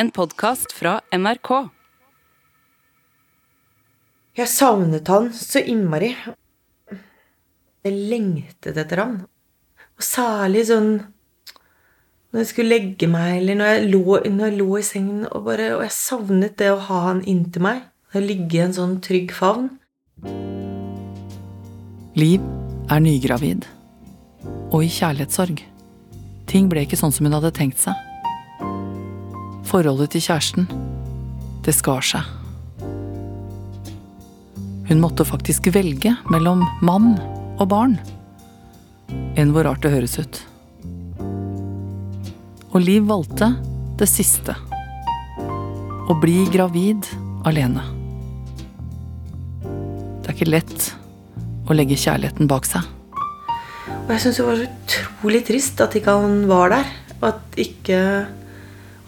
En podkast fra NRK. Jeg savnet han så innmari. Jeg lengtet etter han. Og særlig sånn når jeg skulle legge meg, eller når jeg lå, når jeg lå i sengen og, bare, og jeg savnet det å ha han inntil meg. Å ligge i en sånn trygg favn. Liv er nygravid. Og i kjærlighetssorg. Ting ble ikke sånn som hun hadde tenkt seg. Forholdet til kjæresten, det skar seg. Hun måtte faktisk velge mellom mann og barn. Enn hvor rart det høres ut. Og Liv valgte det siste. Å bli gravid alene. Det er ikke lett å legge kjærligheten bak seg. Og jeg syns det var så utrolig trist at ikke han var der. Og at, ikke,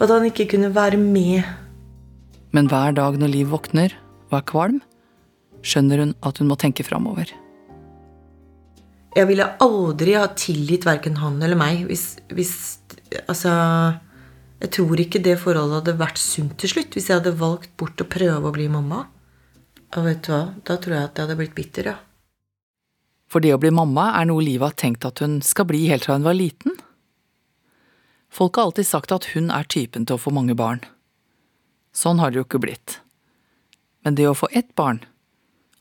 at han ikke kunne være med. Men hver dag når Liv våkner og er kvalm, skjønner hun at hun må tenke framover. Jeg ville aldri ha tilgitt verken han eller meg hvis, hvis Altså Jeg tror ikke det forholdet hadde vært sunt til slutt hvis jeg hadde valgt bort å prøve å bli mamma. Og vet du hva, da tror jeg at jeg hadde blitt bitter, ja. For det å bli mamma er noe Liv har tenkt at hun skal bli helt fra hun var liten. Folk har alltid sagt at hun er typen til å få mange barn. Sånn har det jo ikke blitt. Men det å få ett barn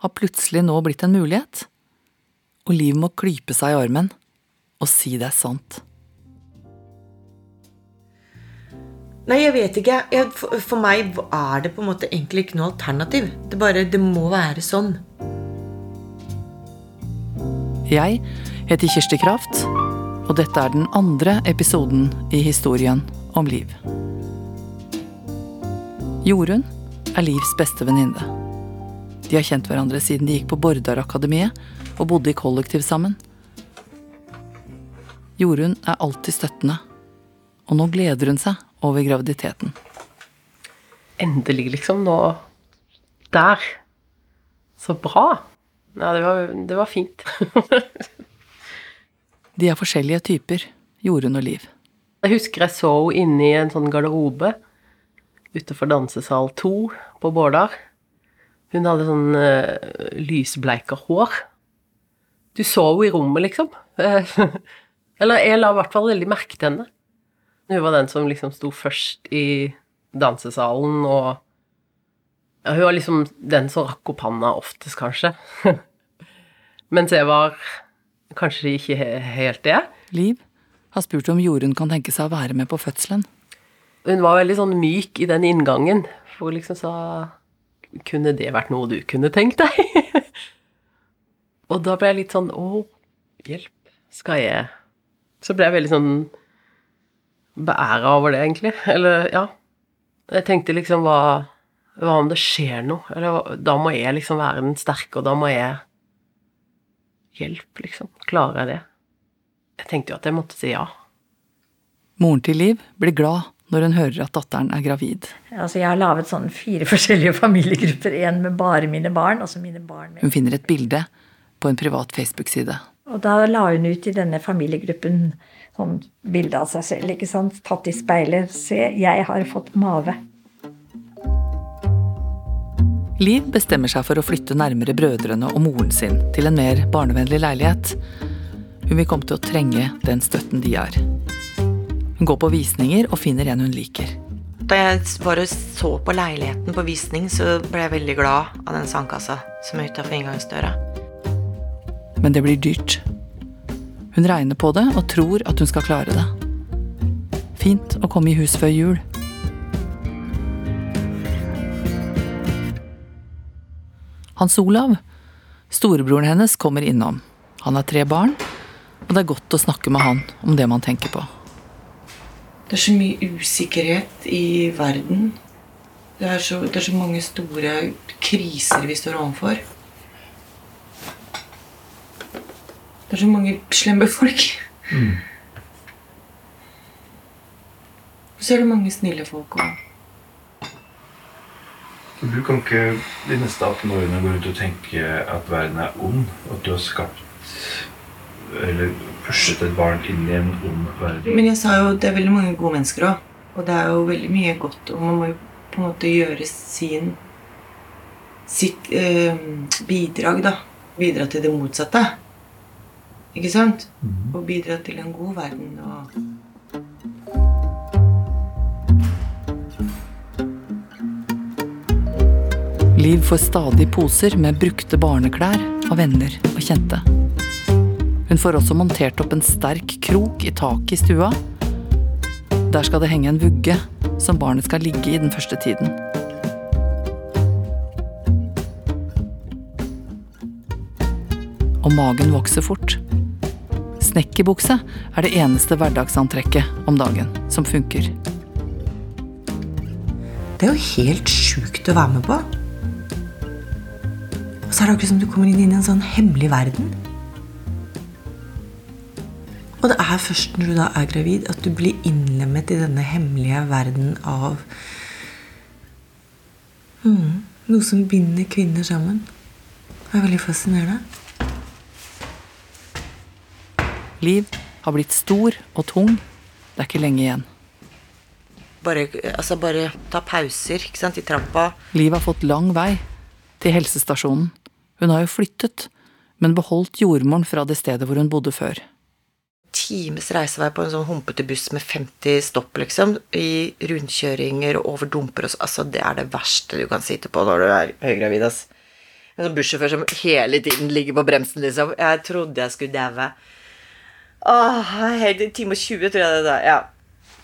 har plutselig nå blitt en mulighet. Og Liv må klype seg i armen og si det er sant. Nei, jeg vet ikke. Jeg, for, for meg er det på en måte egentlig ikke noe alternativ. Det bare, det må være sånn. Jeg heter Kirsti Kraft, og dette er den andre episoden i historien om Liv. Jorunn er Livs beste venninne. De har kjent hverandre siden de gikk på Bordarakademiet og bodde i kollektiv sammen. Jorunn er alltid støttende, og nå gleder hun seg over graviditeten. Endelig, liksom. Nå Der. Så bra. Ja, det var, det var fint. De er forskjellige typer, Jorunn og Liv. Jeg husker jeg så henne inne i en sånn garderobe utenfor dansesal 2 på Bårdar. Hun hadde sånn uh, lysbleika hår. Du så henne i rommet, liksom. Eller jeg la i hvert fall veldig merke til henne. Hun var den som liksom sto først i dansesalen, og ja, Hun var liksom den som rakk opp handa oftest, kanskje. Mens jeg var kanskje ikke helt det. Liv har spurt om Jorunn kan tenke seg å være med på fødselen. Hun var veldig sånn myk i den inngangen, for hun liksom sa Kunne det vært noe du kunne tenkt deg? og da ble jeg litt sånn Å, hjelp. Skal jeg Så ble jeg veldig sånn beæra over det, egentlig. Eller, ja. Jeg tenkte liksom hva, hva om det skjer noe? Eller da må jeg liksom være den sterke, og da må jeg Hjelp, liksom. Klarer jeg det? Jeg tenkte jo at jeg måtte si ja. Moren til Liv blir glad når hun hører at datteren er gravid. Altså, jeg har laget sånn fire forskjellige familiegrupper. En med bare mine barn. og så mine barn med. Hun finner et bilde på en privat Facebook-side. Og da la hun ut i denne familiegruppen sånn bilde av seg selv. ikke sant? Tatt i speilet. Se, jeg har fått mave. Liv bestemmer seg for å flytte nærmere brødrene og moren sin til en mer barnevennlig leilighet. Hun vil komme til å trenge den støtten de har. Hun går på visninger og finner en hun liker. Da jeg bare så på leiligheten på visning, så ble jeg veldig glad av den sandkassa som er utafor inngangsdøra. Men det blir dyrt. Hun regner på det og tror at hun skal klare det. Fint å komme i hus før jul. Hans Olav, storebroren hennes, kommer innom. Han har tre barn, og det er godt å snakke med han om det man tenker på. Det er så mye usikkerhet i verden. Det er så, det er så mange store kriser vi står overfor. Det er så mange slemme folk. Mm. Og så er det mange snille folk òg. Du kan ikke de neste 18 årene gå ut og tenke at verden er ond, og at du har skapt eller pushet et barn inn i en ond verden. Men jeg sa jo det er veldig mange gode mennesker òg. Og det er jo veldig mye godt, og man må jo på en måte gjøre sin sitt eh, bidrag, da. Bidra til det motsatte. Ikke sant? Og bidra til en god verden. og... Liv får stadig poser med brukte barneklær av venner og kjente. Hun får også montert opp en sterk krok i taket i stua. Der skal det henge en vugge som barnet skal ligge i den første tiden. Og magen vokser fort. Snekkerbukse er det eneste hverdagsantrekket om dagen som funker. Det er jo helt sjukt å være med på. Og så er det akkurat som du kommer inn i en sånn hemmelig verden. Og det er først når du da er gravid, at du blir innlemmet i denne hemmelige verden av mm, noe som binder kvinner sammen. Det er veldig fascinerende. Liv har blitt stor og tung. Det er ikke lenge igjen. Bare, altså bare ta pauser ikke sant, i trappa. Liv har fått lang vei til helsestasjonen. Hun har jo flyttet, men beholdt jordmoren fra det stedet hvor hun bodde før. Times reisevei på en sånn humpete buss med 50 stopp, liksom. I rundkjøringer og over dumper og så. Altså, det er det verste du kan sitte på når du er høygravid, ass. En sånn bussjåfør som hele tiden ligger på bremsen, liksom. Jeg trodde jeg skulle daue. Åh, en time og 20, tror jeg det er. Ja.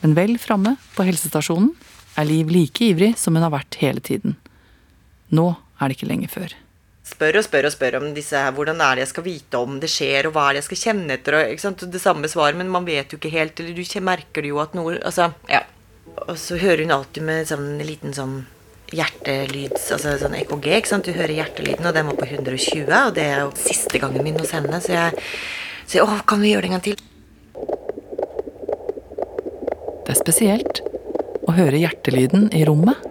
Men vel framme på helsestasjonen er Liv like ivrig som hun har vært hele tiden. Nå er det ikke lenge før. Spør og spør og spør om disse her, hvordan er det jeg skal vite om det skjer, og hva er det jeg skal kjenne etter, og det samme svaret, men man vet jo ikke helt, eller du merker det jo at noe Altså, ja. Og så hører hun alltid med sånn liten sånn hjertelyd, altså sånn EKG, ikke sant, du hører hjertelyden, og den var på 120, og det er jo siste gangen min hos henne, så jeg sier åh, kan vi gjøre det en gang til? Det er spesielt å høre hjertelyden i rommet.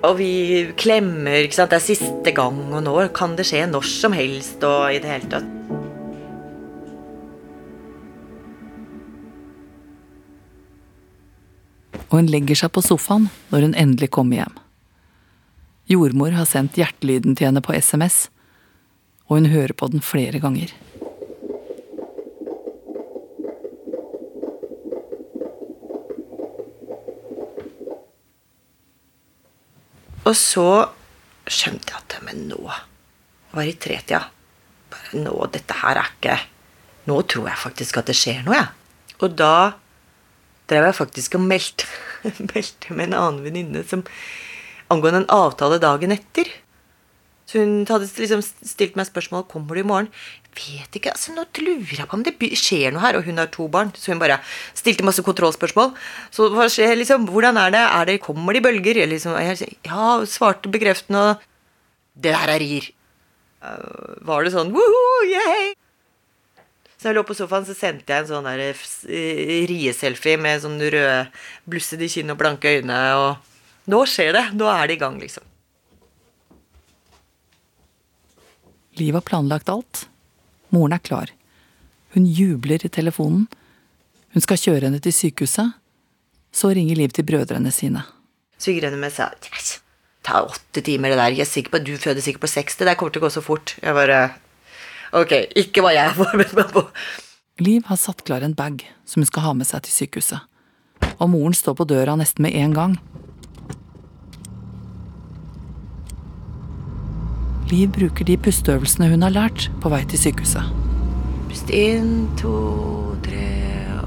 Og vi klemmer, ikke sant, det er siste gang, og nå kan det skje når som helst, og i det hele tatt. og hun legger seg på sofaen når hun endelig kommer hjem. Jordmor har sendt hjertelyden til henne på SMS, og hun hører på den flere ganger. Og så skjønte jeg at men nå var i tretida. Bare nå, dette her er ikke Nå tror jeg faktisk at det skjer noe, jeg. Og da drev jeg faktisk og meldte, meldte med en annen venninne som angående en avtale dagen etter. Så hun hadde liksom stilt meg spørsmål kommer du i morgen. Vet ikke, altså Nå lurer jeg på om det skjer noe her. Og hun har to barn, så hun bare stilte masse kontrollspørsmål. Så hva skjer, liksom, hvordan er det? Er det kommer det i bølger? Jeg liksom, jeg ja, svarte bekreftende og Det der er rier. Uh, var det sånn woohoo, yay! Så jeg lå på sofaen, så sendte jeg en sånn der eh, rieselfie med sånn røde blussede kinn og blanke øyne. Og nå skjer det! Nå er det i gang, liksom. Liv har planlagt alt. Moren er klar. Hun jubler i telefonen. Hun skal kjøre henne til sykehuset. Så ringer Liv til brødrene sine. Svigerønnen min sa yes, ta åtte timer det der. Jeg er sikker på du føder sikkert på 60. Det kommer til å gå så fort. Jeg bare Ok, ikke hva jeg er forberedt meg på. Liv har satt klar en bag som hun skal ha med seg til sykehuset. Og moren står på døra nesten med en gang. Liv bruker de pusteøvelsene hun har lært på vei til sykehuset. Pust inn, to, tre,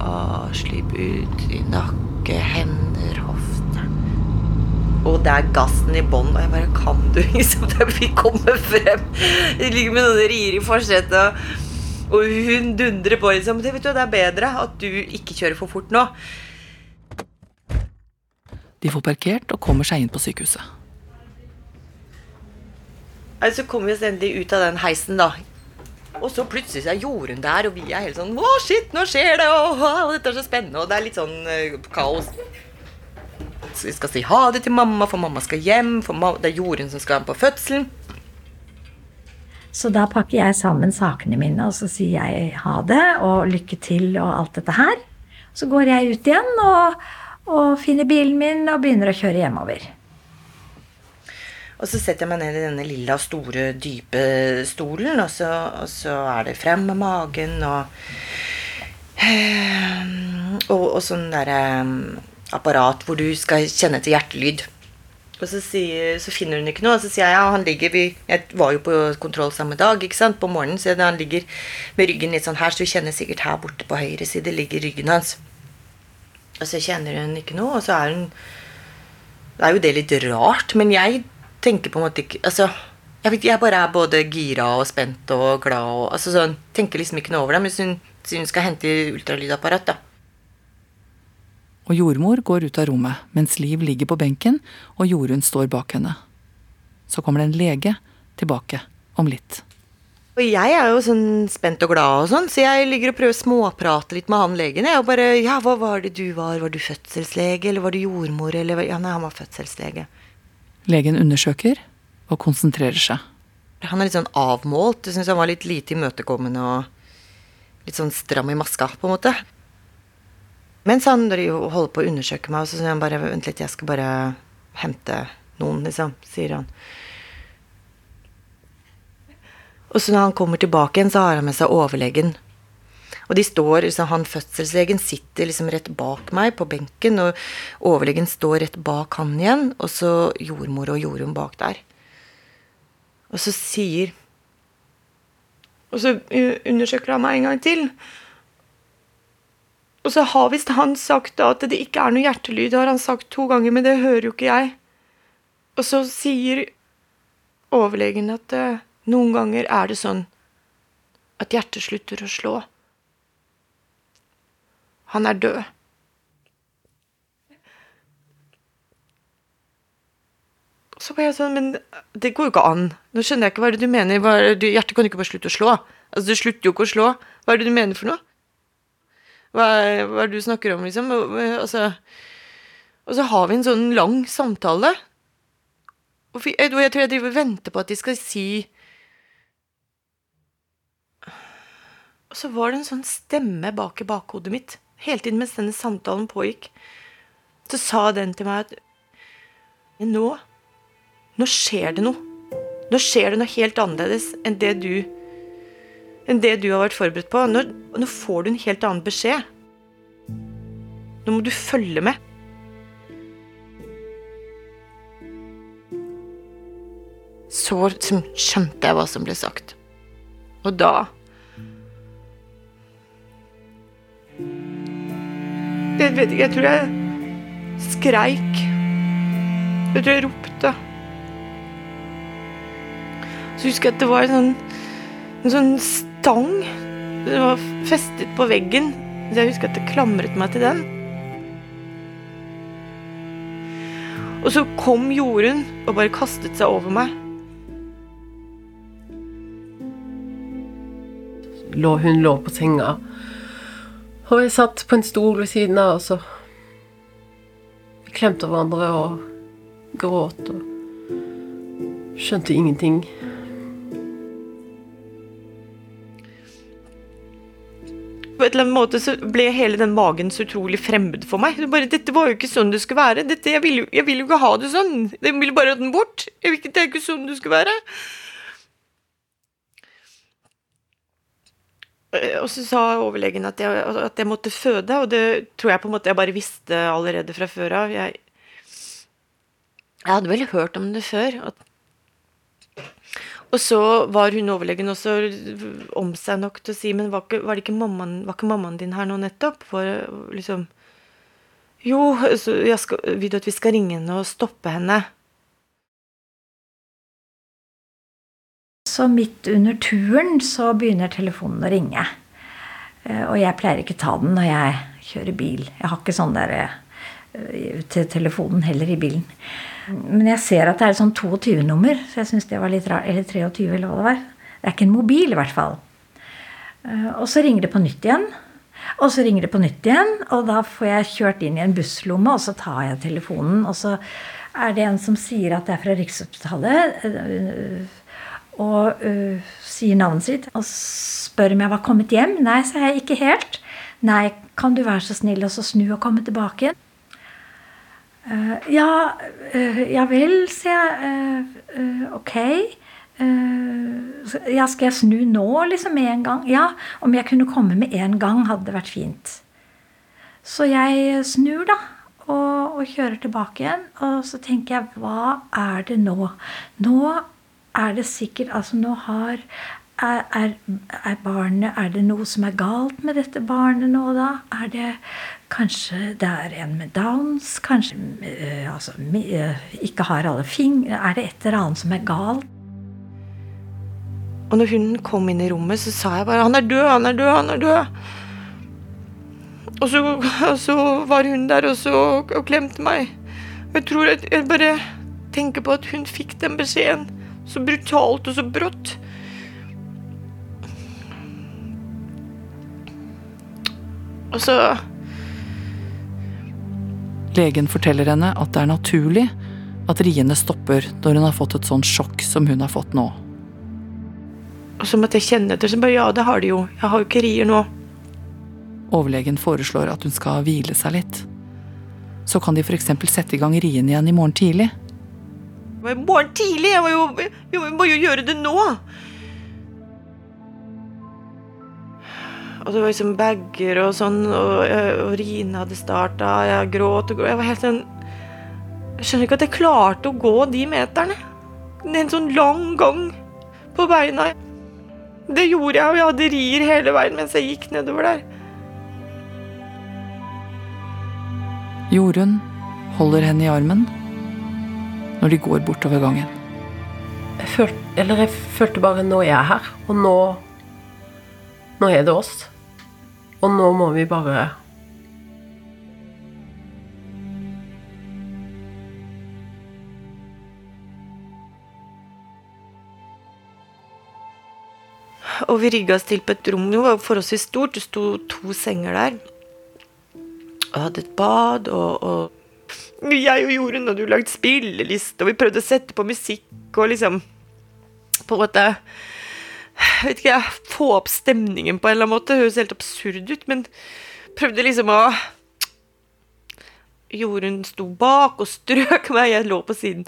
og slipp ut i nakke, hender, hofter. Og det er gassen i bånn, og jeg bare Kan du liksom det Vi kommer frem. Det ligger med noen rier i forsetet, og hun dundrer på, liksom. Det, vet du, det er bedre at du ikke kjører for fort nå. De får parkert og kommer seg inn på sykehuset. Så kommer vi oss endelig ut av den heisen, da. Og så plutselig er Jorunn der, og vi er helt sånn Å, shit, nå skjer det! Og, og dette er så spennende. Og det er litt sånn uh, kaos. Så vi skal si ha det til mamma, for mamma skal hjem. For det er Jorunn som skal på fødselen. Så da pakker jeg sammen sakene mine, og så sier jeg ha det og lykke til og alt dette her. Så går jeg ut igjen og, og finner bilen min og begynner å kjøre hjemover. Og så setter jeg meg ned i denne lilla, store, dype stolen, og så, og så er det frem med magen og Og, og sånn derre apparat hvor du skal kjenne til hjertelyd. Og så, sier, så, finner hun ikke noe, og så sier jeg ja, han ligger vi, Jeg var jo på kontroll samme dag, ikke sant, på morgenen, så han ligger med ryggen litt sånn her, så du kjenner sikkert her borte på høyre side ligger ryggen hans. Og så kjenner hun ikke noe, og så er hun Det er jo det litt rart, men jeg tenker på en måte ikke Altså, jeg, vet, jeg bare er både gira og spent og glad og altså sånn, Tenker liksom ikke noe over det, men hun, hun skal hente ultralydapparat, da. Og jordmor går ut av rommet, mens Liv ligger på benken og Jorunn står bak henne. Så kommer det en lege tilbake om litt. Og jeg er jo sånn spent og glad og sånn, så jeg ligger og prøver å småprate litt med han legen. Jeg og bare Ja, hva var det du var? Var du fødselslege, eller var du jordmor, eller Ja, nei, han var fødselslege. Legen undersøker og konsentrerer seg. Han er litt sånn avmålt. Jeg syns han var litt lite imøtekommende og litt sånn stram i maska, på en måte. Mens han holder på å undersøke meg, så sier han bare Vent litt, jeg skal bare hente noen, liksom, sier han. Og så når han kommer tilbake igjen, så har han med seg overlegen. Og de står, liksom, han Fødselslegen sitter liksom rett bak meg på benken, og overlegen står rett bak han igjen, og så jordmor og jordmor bak der. Og så sier Og så undersøker han meg en gang til. Og så har visst han sagt at det ikke er noe hjertelyd. Det har han sagt to ganger, men det hører jo ikke jeg. Og så sier overlegen at uh, noen ganger er det sånn at hjertet slutter å slå. Han er død. Så var jeg sånn, men det går jo ikke an. Nå skjønner jeg ikke hva er det du mener. Er det, hjertet kan ikke bare slutte å slå. Altså, Det slutter jo ikke å slå. Hva er det du mener for noe? Hva er, hva er det du snakker om, liksom? Altså, og så har vi en sånn lang samtale. Og jeg, jeg tror jeg driver og venter på at de skal si Og så var det en sånn stemme bak i bakhodet mitt hele tiden mens denne samtalen pågikk. Så sa den til meg at nå Nå skjer det noe. Nå skjer det noe helt annerledes enn det du enn det du har vært forberedt på. Nå, nå får du en helt annen beskjed. Nå må du følge med. Så skjønte jeg hva som ble sagt. Og da Jeg vet ikke, jeg tror jeg skreik. Jeg tror jeg ropte. Så husker jeg at det var en sånn, en sånn stang. som var festet på veggen. Så jeg husker at det klamret meg til den. Og så kom Jorunn og bare kastet seg over meg. Lå, hun lå på senga og jeg satt på en stol ved siden av, og så Vi klemte hverandre og gråt og skjønte ingenting. På et eller annet måte så ble hele den magen så utrolig fremmed for meg. Bare, dette var jo ikke sånn det skulle være. Dette, jeg, ville, jeg vil jo ikke ha det sånn. Jeg ville bare ha den bort. Jeg vil ikke, det er ikke sånn det skulle være. Og så sa overlegen at jeg, at jeg, måtte føde, og det tror jeg på en måte jeg bare visste allerede fra før av. Jeg, jeg, hadde vel hørt om det før. At, og så var hun overlegen også om seg nok til å si Men var ikke, var ikke mammaen, var ikke mammaen din her nå nettopp? For liksom Jo, skal, vil du at vi skal ringe henne og stoppe henne? Så midt under turen så begynner telefonen å ringe. Eh, og jeg pleier ikke ta den når jeg kjører bil. Jeg har ikke sånn der eh, til telefonen heller i bilen. Men jeg ser at det er et sånn 22-nummer, så jeg syns det var litt rart. Eller 23, eller hva det var. Det er ikke en mobil, i hvert fall. Eh, og så ringer det på nytt igjen. Og så ringer det på nytt igjen, og da får jeg kjørt inn i en busslomme, og så tar jeg telefonen, og så er det en som sier at det er fra Rikshospitalet og uh, sier navnet sitt og spør om jeg var kommet hjem. Nei, sa jeg. Ikke helt. Nei, kan du være så snill og så snu og komme tilbake igjen? Uh, ja, uh, ja vel, sier jeg. «Eh, eh, ok. Ja, skal jeg snu nå, liksom, med en gang? Ja, om jeg kunne komme med en gang, hadde det vært fint. Så jeg snur, da, og, og kjører tilbake igjen. Og så tenker jeg, hva er det nå? Nå er det sikkert Altså, nå har er, er, er barnet Er det noe som er galt med dette barnet nå, da? Er det Kanskje det er en med downs? Kanskje øh, altså, eh, ikke har alle fingre Er det et eller annet som er galt? Og når hunden kom inn i rommet, så sa jeg bare 'Han er død, han er død, han er død'. Og så, så var hun der og, og klemte meg. Jeg tror at jeg bare tenker på at hun fikk den beskjeden så brutalt og så brått. Og så Legen forteller henne at det er naturlig at riene stopper når hun har fått et sånt sjokk som hun har fått nå. Og så måtte jeg kjenne etter. Så bare, ja, det har de jo. Jeg har jo ikke rier nå. Overlegen foreslår at hun skal hvile seg litt. Så kan de f.eks. sette i gang riene igjen i morgen tidlig. Var i morgen tidlig! Jeg må jo, jeg må jo gjøre det nå! Og det var liksom bager og sånn, og, og riene hadde starta, jeg gråt og gråt. Jeg var helt sånn Jeg skjønner ikke at jeg klarte å gå de meterne. En sånn lang gang på beina. Det gjorde jeg, og jeg hadde rier hele veien mens jeg gikk nedover der. Jorunn holder henne i armen når de går bortover gangen. Jeg følte, eller jeg følte bare nå er jeg her, og nå Nå er det oss. Og nå må vi bare Og vi rigga oss til på et rom. Det var forholdsvis stort. Det sto to senger der. Og hadde et bad, og, og Jeg og Jorunn hadde jo lagd spilleliste, og vi prøvde å sette på musikk og liksom På en måte jeg vet ikke, få opp stemningen på en eller annen måte. Det høres helt absurd ut, men prøvde liksom å Jorunn sto bak og strøk meg, jeg lå på siden.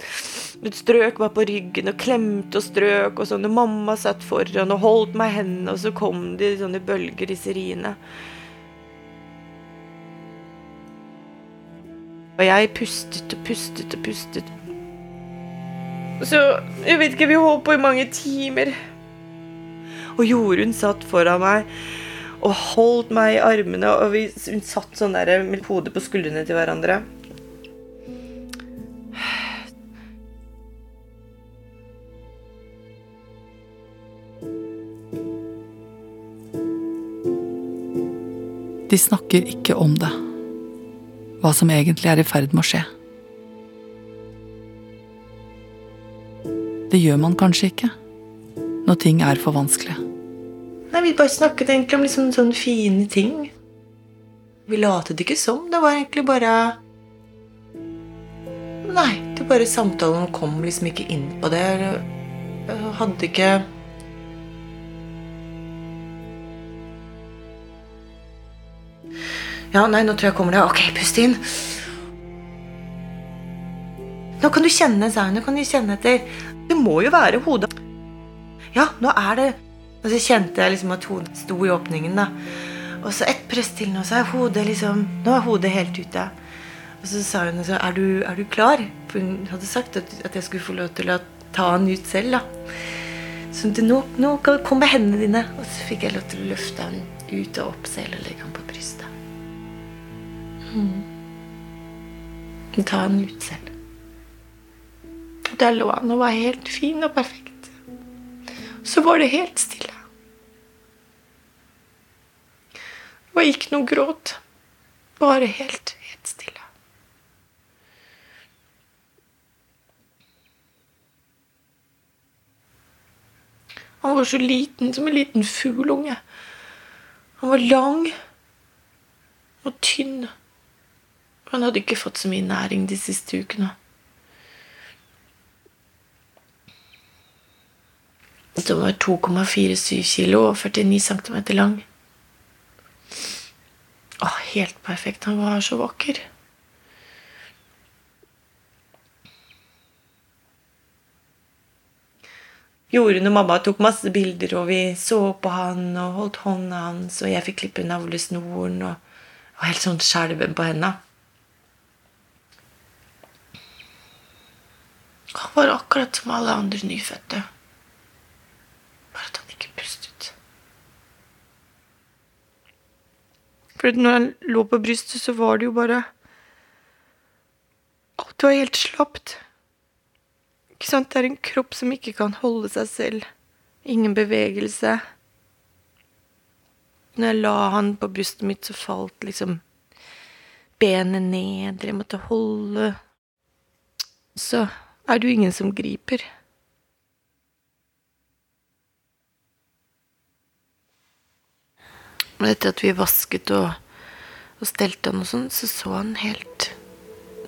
Hun strøk meg på ryggen og klemte og strøk, og sånn, og mamma satt foran og holdt meg i hendene, og så kom de sånne bølger, disse riene. Og jeg pustet og pustet og pustet. Så jeg vet ikke, vi holdt på i mange timer. Og Jorunn satt foran meg og holdt meg i armene, og vi, hun satt sånn der med hodet på skuldrene til hverandre. De snakker ikke om det. Hva som egentlig er i ferd med å skje. Det gjør man kanskje ikke når ting er for vanskelig. Nei, Vi bare snakket egentlig om liksom sånne fine ting. Vi latet ikke som. Det var egentlig bare Nei, det bare samtalen kom liksom ikke inn på det. Jeg hadde ikke Ja, nei, nå tror jeg kommer det. Ok, pust inn. Nå kan du kjenne, sa hun. Nå kan du kjenne etter. Det må jo være hodet. Ja, nå er det Og så kjente jeg liksom at hodet sto i åpningen. da Og så ett press til, nå så er hodet liksom Nå er hodet helt ute. Og så sa hun så, er, du, er du klar? For hun hadde sagt at, at jeg skulle få lov til å ta han ut selv. da Så sa, nå, nå kommer hendene dine. Og så fikk jeg lov til å løfte han ut og opp selv og Ta han ut selv. Der lå han og var helt fin og perfekt. Så var det helt stille. Det var ikke noe gråt. Bare helt, helt stille. Han var så liten, som en liten fuglunge. Han var lang og tynn. Han hadde ikke fått så mye næring de siste ukene. Som var 2,47 kilo og 49 cm lang. helt perfekt. Han var så vakker. Jorunn og mamma tok masse bilder, og vi så på han og holdt hånda hans, og jeg fikk klippe navlesnoren og og helt sånn skjelven på henda. Han var akkurat som alle andre nyfødte. Bare at han ikke pustet. For når han lå på brystet, så var det jo bare Alt var helt slapt. Ikke sant? Det er en kropp som ikke kan holde seg selv. Ingen bevegelse. Når jeg la han på brystet mitt, så falt liksom benet ned. Jeg måtte holde Så er jo ingen som griper. Og etter at vi vasket og, og stelte han og sånn, så så han helt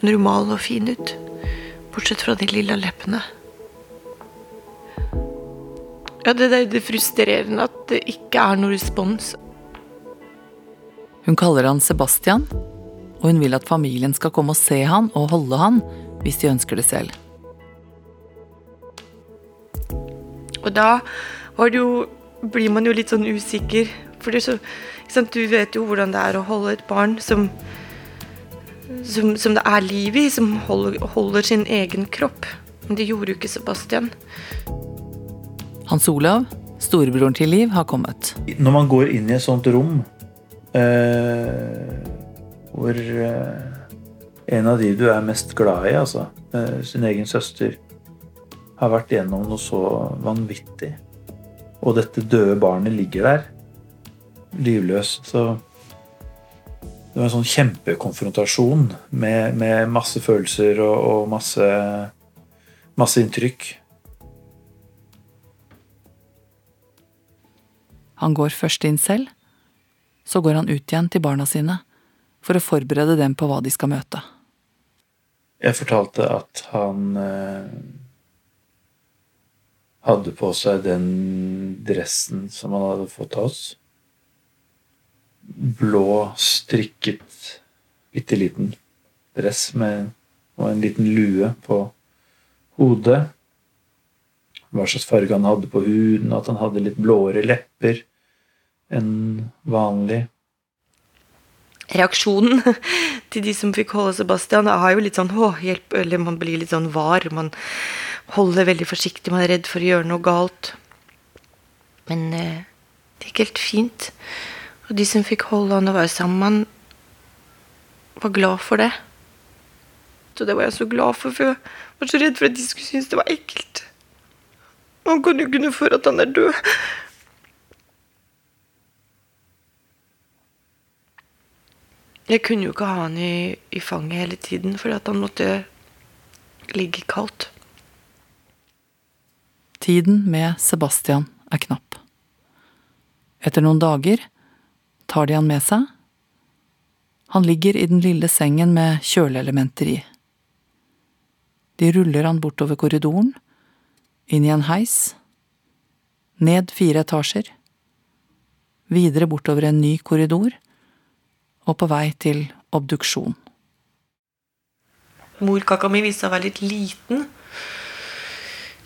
normal og fin ut. Bortsett fra de lilla leppene. Ja, det er det frustrerende at det ikke er noe respons. Hun kaller han Sebastian, og hun vil at familien skal komme og se han og holde han hvis de ønsker det selv. Og da var det jo, blir man jo litt sånn usikker. For det så, ikke sant, du vet jo hvordan det er å holde et barn som, som, som det er liv i, som holder, holder sin egen kropp. Men det gjorde jo ikke Sebastian. Hans Olav, storebroren til Liv, har kommet. Når man går inn i et sånt rom eh, hvor eh, en av de du er mest glad i, altså eh, sin egen søster, har vært gjennom noe så vanvittig, og dette døde barnet ligger der, livløst, så det var en sånn kjempekonfrontasjon med, med masse følelser og, og masse, masse inntrykk. Han går først inn selv, så går han ut igjen til barna sine for å forberede dem på hva de skal møte. Jeg fortalte at han eh, hadde på seg den dressen som han hadde fått av oss. Blå, strikket, bitte liten dress med og en liten lue på hodet. Hva slags farge han hadde på huden, at han hadde litt blåere lepper enn vanlig. Reaksjonen til de som fikk holde Sebastian, er jo litt sånn å, hjelp, eller man blir litt sånn var. Man holder veldig forsiktig, man er redd for å gjøre noe galt. Men eh, det gikk helt fint. Og de som fikk holde han og være sammen med han, var glad for det. Så det var jeg så glad for, for jeg var så redd for at de skulle synes det var ekkelt. Man kan jo kunne for at han er død. Jeg kunne jo ikke ha han i, i fanget hele tiden, fordi at han måtte ligge kaldt. Tiden med Sebastian er knapp. Etter noen dager tar de han med seg. Han ligger i den lille sengen med kjøleelementer i. De ruller han bortover korridoren, inn i en heis, ned fire etasjer, videre bortover en ny korridor og på vei til obduksjon. Morkaka mi viste seg å være litt liten,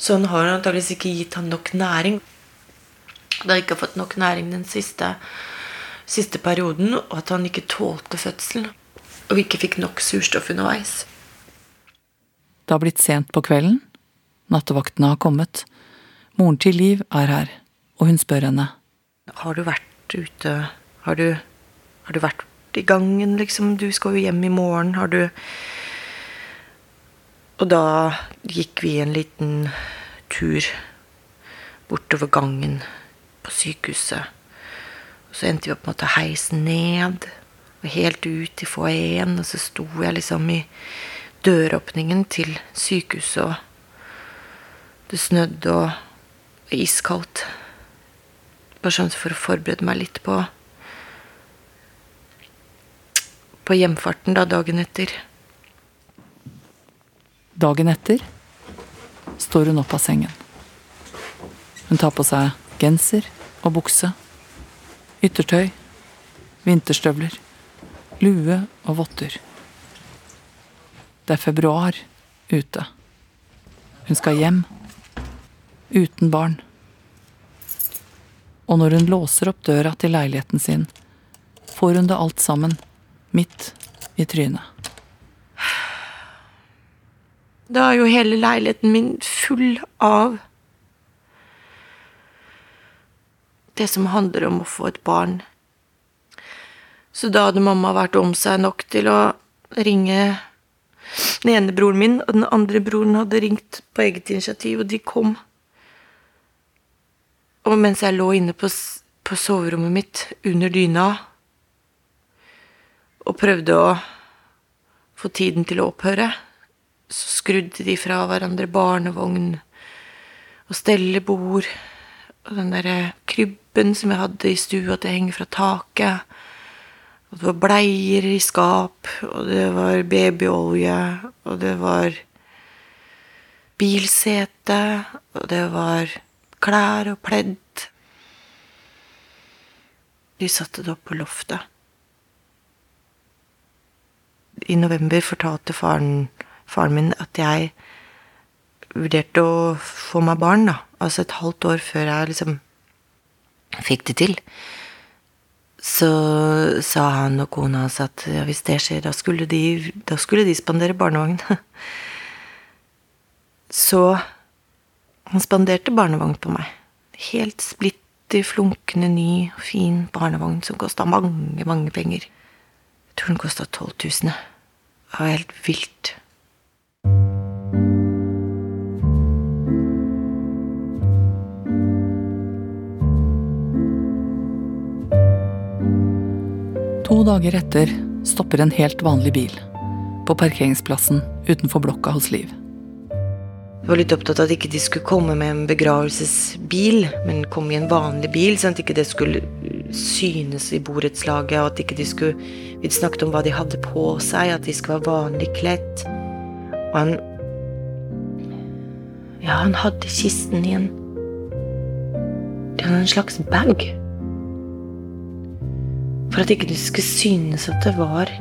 så han har antakeligvis ikke gitt han nok næring. Da har ikke fått nok næring den siste, siste perioden, og at han ikke tålte fødselen. Og ikke fikk nok surstoff underveis. Det har blitt sent på kvelden. Nattevaktene har kommet. Moren til Liv er her, og hun spør henne. Har du vært ute Har du, har du vært i gangen, liksom? Du skal jo hjem i morgen. Har du Og da gikk vi en liten tur bortover gangen på sykehuset. Og så endte vi opp med å ta heisen ned og helt ut i foajeen, og så sto jeg liksom i døråpningen til sykehuset, og det snødde og iskaldt. Bare sånn for å forberede meg litt på på hjemfarten da dagen etter. Dagen etter står hun opp av sengen. Hun tar på seg genser og bukse, yttertøy, vinterstøvler, lue og votter. Det er februar ute. Hun skal hjem. Uten barn. Og når hun låser opp døra til leiligheten sin, får hun det alt sammen midt i trynet. Da er jo hele leiligheten min full av det som handler om å få et barn. Så da hadde mamma vært om seg nok til å ringe den ene broren min, og den andre broren hadde ringt på eget initiativ, og de kom. Og mens jeg lå inne på, på soverommet mitt under dyna og prøvde å få tiden til å opphøre, så skrudde de fra hverandre barnevogn og stellebord og den derre krybben som jeg hadde i stua til å henge fra taket. Og det var bleier i skap, og det var babyolje, og det var bilsete, og det var klær og pledd. De satte det opp på loftet. I november fortalte faren, faren min at jeg vurderte å få meg barn, da. Altså et halvt år før jeg liksom fikk det til. Så sa han og kona hans at ja, hvis det skjer, da skulle de, da skulle de spandere barnevogn. Så han spanderte barnevogn på meg. Helt splitter flunkende ny, fin barnevogn som kosta mange, mange penger. Jeg tror den kosta 12 000. Det var helt vilt. To dager etter stopper en helt vanlig bil på parkeringsplassen utenfor blokka hos Liv. Jeg var litt opptatt av at ikke de skulle komme med en begravelsesbil, men komme i en vanlig bil, sånn at ikke det skulle synes i borettslaget, og at ikke de skulle Vi snakket om hva de hadde på seg, at de skulle være vanlig kledt. Og han Ja, han hadde kisten i en Det var en slags bag. For at ikke du skulle synes at det var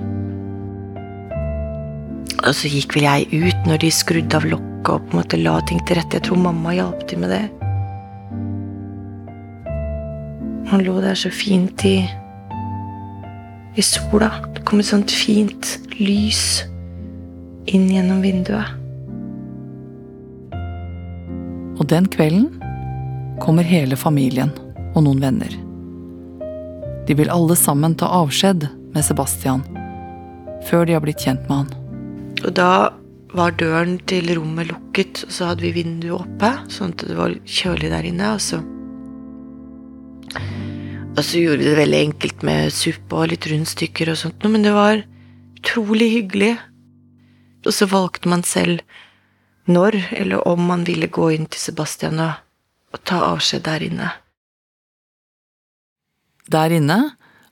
Og så gikk vel jeg ut når de skrudde av lokket og på en måte la ting til rette. Jeg tror mamma hjalp til med det. Han lå der så fint i i sola. Det kom et sånt fint lys inn gjennom vinduet. Og den kvelden kommer hele familien og noen venner. De vil alle sammen ta avskjed med Sebastian før de har blitt kjent med han. Og da var døren til rommet lukket, og så hadde vi vinduet oppe, sånn at det var kjølig der inne. Og så, og så gjorde vi det veldig enkelt med suppe og litt rundstykker og sånt, men det var utrolig hyggelig. Og så valgte man selv når eller om man ville gå inn til Sebastian og, og ta avskjed der inne. Der inne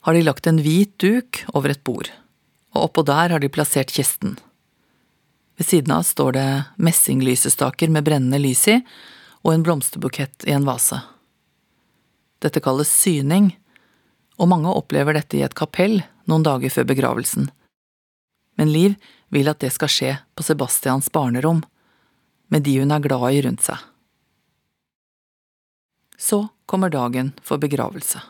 har de lagt en hvit duk over et bord, og oppå der har de plassert kisten. Ved siden av står det messinglysestaker med brennende lys i, og en blomsterbukett i en vase. Dette kalles syning, og mange opplever dette i et kapell noen dager før begravelsen. Men Liv vil at det skal skje på Sebastians barnerom, med de hun er glad i rundt seg. Så kommer dagen for begravelse.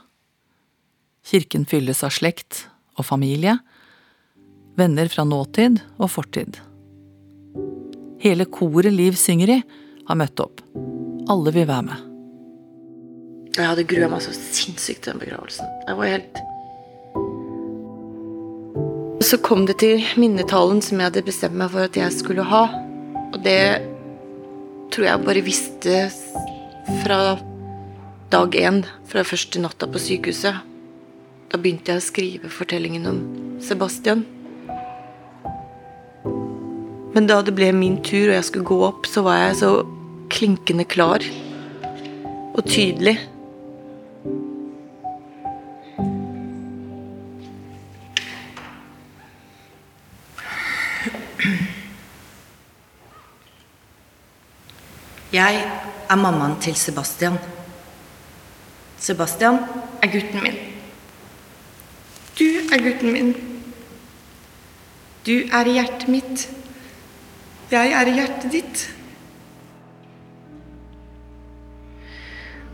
Kirken fylles av slekt og familie, venner fra nåtid og fortid. Hele koret Liv synger i, har møtt opp. Alle vil være med. Jeg hadde grua meg så sinnssykt til den begravelsen. Jeg var helt Så kom det til minnetalen som jeg hadde bestemt meg for at jeg skulle ha. Og det tror jeg bare visste fra dag én, fra første natta på sykehuset. Da begynte jeg å skrive fortellingen om Sebastian. Men da det ble min tur og jeg skulle gå opp, så var jeg så klinkende klar og tydelig. Jeg er mammaen til Sebastian. Sebastian er gutten min. Du er gutten min. Du er i hjertet mitt. Jeg er i hjertet ditt.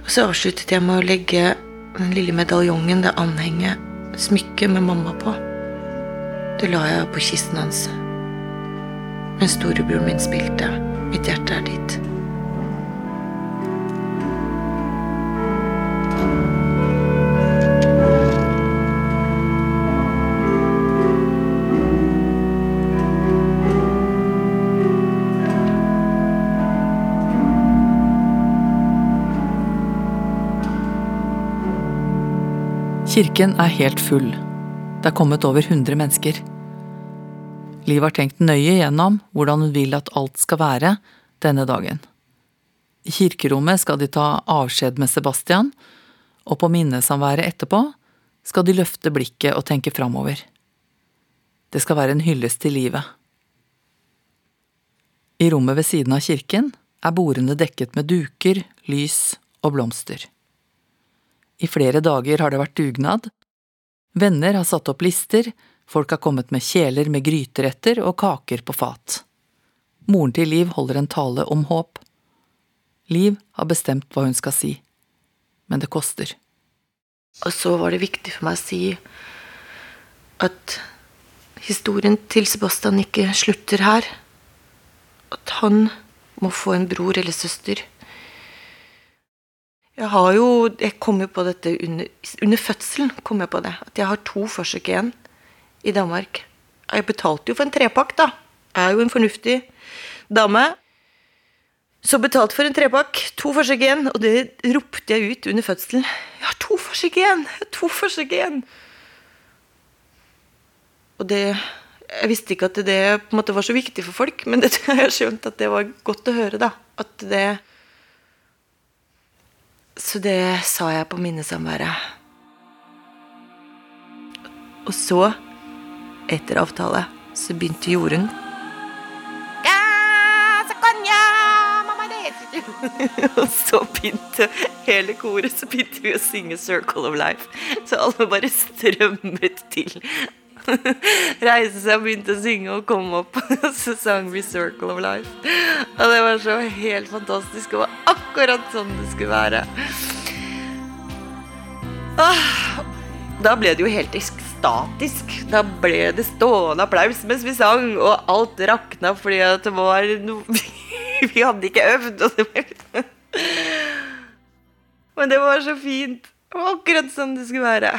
Og så avsluttet jeg med å legge den lille medaljongen, det anhenget, smykket med mamma på. Det la jeg på kisten hans. Mens storebroren min spilte 'Mitt hjerte er ditt'. Kirken er helt full. Det er kommet over 100 mennesker. Liv har tenkt nøye gjennom hvordan hun vil at alt skal være denne dagen. I kirkerommet skal de ta avskjed med Sebastian, og på minnesamværet etterpå skal de løfte blikket og tenke framover. Det skal være en hyllest til livet. I rommet ved siden av kirken er bordene dekket med duker, lys og blomster. I flere dager har det vært dugnad. Venner har satt opp lister, folk har kommet med kjeler med gryteretter og kaker på fat. Moren til Liv holder en tale om håp. Liv har bestemt hva hun skal si, men det koster. Og så var det viktig for meg å si at historien til Sebastian ikke slutter her. At han må få en bror eller søster. Jeg har jo Jeg kom jo på dette under, under fødselen. kom jeg på det, At jeg har to forsøk igjen i Danmark. Jeg betalte jo for en trepakk, da. Jeg er jo en fornuftig dame. Så betalte for en trepakk. To forsøk igjen. Og det ropte jeg ut under fødselen. Jeg har to forsøk igjen! Jeg har to forsøk igjen! Og det Jeg visste ikke at det på en måte var så viktig for folk, men det har jeg skjønt at det var godt å høre, da. At det Så det sa jeg på minnesamværet. Og så, etter avtale, så begynte Jorunn Og så begynte hele koret Så begynte vi å synge 'Circle of Life'. Så alle bare strømmet til. Reiste seg og begynte å synge og kom opp. Og så sang vi 'Circle of Life'. Og det var så helt fantastisk. Det var akkurat sånn det skulle være. Ah, da ble det jo helt ekstatisk. Da ble det stående applaus mens vi sang, og alt rakna fordi det var noe Vi hadde ikke øvd. Men det var så fint. Det var akkurat sånn det skulle være.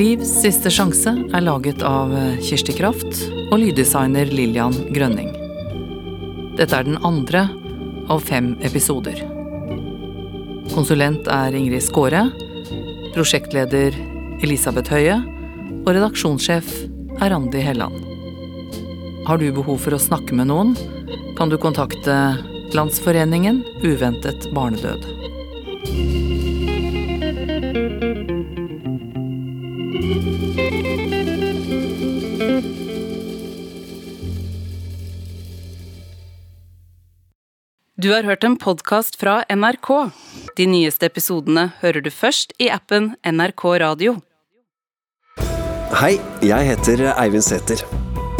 Livs siste sjanse er laget av Kirsti Kraft og lyddesigner Lillian Grønning. Dette er den andre av fem episoder. Konsulent er Ingrid Skåre, prosjektleder Elisabeth Høie og redaksjonssjef er Randi Helland. Har du behov for å snakke med noen, kan du kontakte Landsforeningen uventet barnedød. Du har hørt en podkast fra NRK. De nyeste episodene hører du først i appen NRK Radio. Hei, jeg heter Eivind Sæther.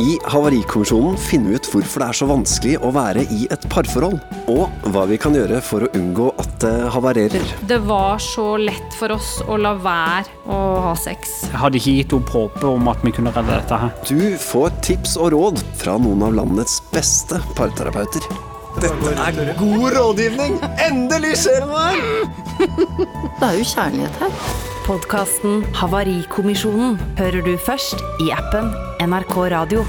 I Havarikommisjonen finner vi ut hvorfor det er så vanskelig å være i et parforhold, og hva vi kan gjøre for å unngå at det havarerer. Det var så lett for oss å la være å ha sex. Jeg hadde ikke gitt opp håpet om at vi kunne redde dette her. Du får tips og råd fra noen av landets beste parterapeuter. Dette er god rådgivning! Endelig skjer det noe! Det er jo kjærlighet her. Podkasten Havarikommisjonen hører du først i appen NRK Radio.